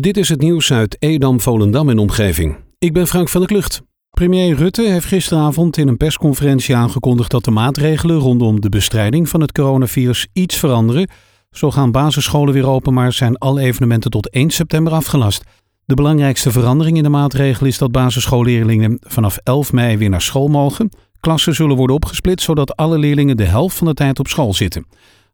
Dit is het nieuws uit Edam, Volendam en omgeving. Ik ben Frank van der Klucht. Premier Rutte heeft gisteravond in een persconferentie aangekondigd dat de maatregelen rondom de bestrijding van het coronavirus iets veranderen. Zo gaan basisscholen weer open, maar zijn alle evenementen tot 1 september afgelast. De belangrijkste verandering in de maatregelen is dat basisschoolleerlingen vanaf 11 mei weer naar school mogen. Klassen zullen worden opgesplitst zodat alle leerlingen de helft van de tijd op school zitten.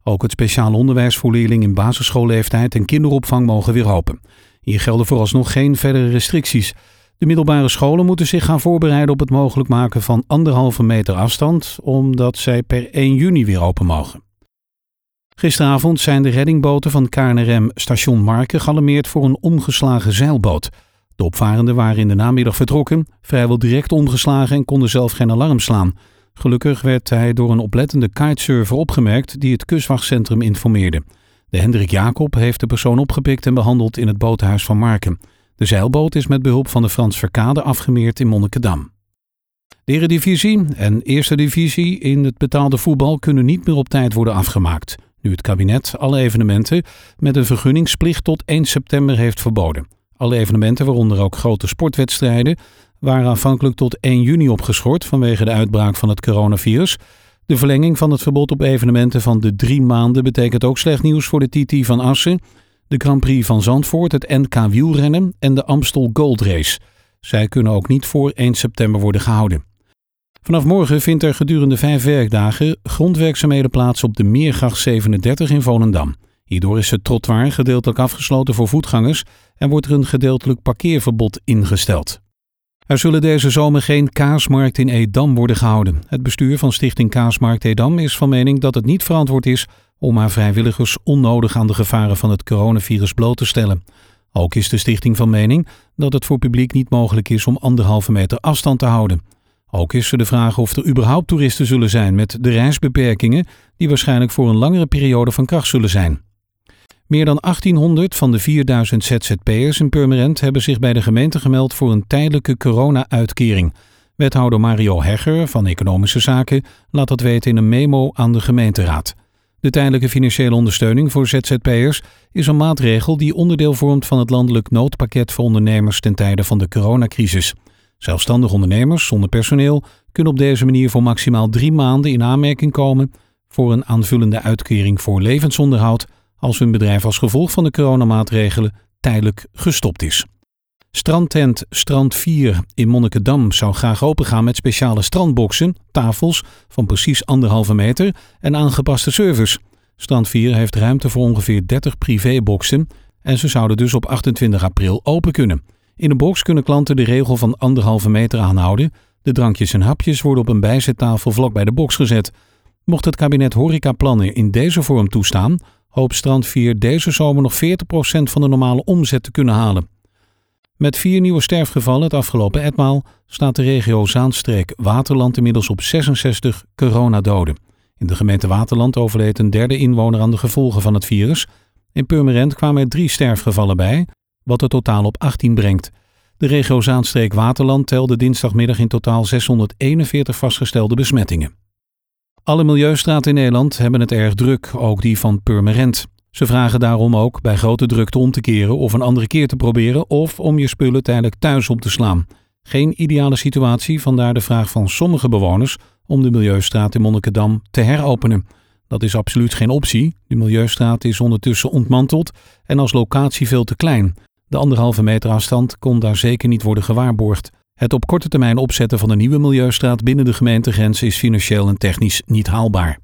Ook het speciaal onderwijs voor leerlingen in basisschoolleeftijd en kinderopvang mogen weer open. Hier gelden vooralsnog geen verdere restricties. De middelbare scholen moeten zich gaan voorbereiden op het mogelijk maken van anderhalve meter afstand, omdat zij per 1 juni weer open mogen. Gisteravond zijn de reddingboten van KNRM Station Marken gealarmeerd voor een omgeslagen zeilboot. De opvarenden waren in de namiddag vertrokken, vrijwel direct omgeslagen en konden zelf geen alarm slaan. Gelukkig werd hij door een oplettende kitesurfer opgemerkt die het kustwachtcentrum informeerde. De Hendrik Jacob heeft de persoon opgepikt en behandeld in het boothuis van Marken. De zeilboot is met behulp van de Frans Verkade afgemeerd in Monnikendam. De Eredivisie en Eerste Divisie in het betaalde voetbal kunnen niet meer op tijd worden afgemaakt. Nu het kabinet alle evenementen met een vergunningsplicht tot 1 september heeft verboden. Alle evenementen, waaronder ook grote sportwedstrijden, waren afhankelijk tot 1 juni opgeschort vanwege de uitbraak van het coronavirus. De verlenging van het verbod op evenementen van de drie maanden betekent ook slecht nieuws voor de TT van Assen, de Grand Prix van Zandvoort, het NK wielrennen en de Amstel Gold Race. Zij kunnen ook niet voor 1 september worden gehouden. Vanaf morgen vindt er gedurende vijf werkdagen grondwerkzaamheden plaats op de Meergracht 37 in Volendam. Hierdoor is het trottoir gedeeltelijk afgesloten voor voetgangers en wordt er een gedeeltelijk parkeerverbod ingesteld. Er zullen deze zomer geen kaasmarkt in Edam worden gehouden. Het bestuur van Stichting Kaasmarkt Edam is van mening dat het niet verantwoord is om haar vrijwilligers onnodig aan de gevaren van het coronavirus bloot te stellen. Ook is de stichting van mening dat het voor publiek niet mogelijk is om anderhalve meter afstand te houden. Ook is er de vraag of er überhaupt toeristen zullen zijn met de reisbeperkingen, die waarschijnlijk voor een langere periode van kracht zullen zijn. Meer dan 1800 van de 4000 ZZP'ers in Purmerend hebben zich bij de gemeente gemeld voor een tijdelijke corona-uitkering. Wethouder Mario Hegger van Economische Zaken laat dat weten in een memo aan de gemeenteraad. De tijdelijke financiële ondersteuning voor ZZP'ers is een maatregel die onderdeel vormt van het landelijk noodpakket voor ondernemers ten tijde van de coronacrisis. Zelfstandig ondernemers zonder personeel kunnen op deze manier voor maximaal drie maanden in aanmerking komen voor een aanvullende uitkering voor levensonderhoud als hun bedrijf als gevolg van de coronamaatregelen tijdelijk gestopt is. Strandtent Strand 4 in Monnikendam zou graag opengaan met speciale strandboxen, tafels van precies anderhalve meter en aangepaste service. Strand 4 heeft ruimte voor ongeveer 30 privéboxen en ze zouden dus op 28 april open kunnen. In een box kunnen klanten de regel van anderhalve meter aanhouden. De drankjes en hapjes worden op een bijzettafel vlak bij de box gezet. Mocht het kabinet horecaplannen in deze vorm toestaan, hoopt Strand 4 deze zomer nog 40% van de normale omzet te kunnen halen. Met vier nieuwe sterfgevallen het afgelopen etmaal staat de regio Zaanstreek Waterland inmiddels op 66 coronadoden. In de gemeente Waterland overleed een derde inwoner aan de gevolgen van het virus. In Purmerend kwamen er drie sterfgevallen bij, wat het totaal op 18 brengt. De regio Zaanstreek Waterland telde dinsdagmiddag in totaal 641 vastgestelde besmettingen. Alle milieustraten in Nederland hebben het erg druk, ook die van Purmerend. Ze vragen daarom ook bij grote drukte om te keren of een andere keer te proberen of om je spullen tijdelijk thuis op te slaan. Geen ideale situatie, vandaar de vraag van sommige bewoners om de Milieustraat in Monnikendam te heropenen. Dat is absoluut geen optie. De Milieustraat is ondertussen ontmanteld en als locatie veel te klein. De anderhalve meter afstand kon daar zeker niet worden gewaarborgd. Het op korte termijn opzetten van een nieuwe Milieustraat binnen de gemeentegrens is financieel en technisch niet haalbaar.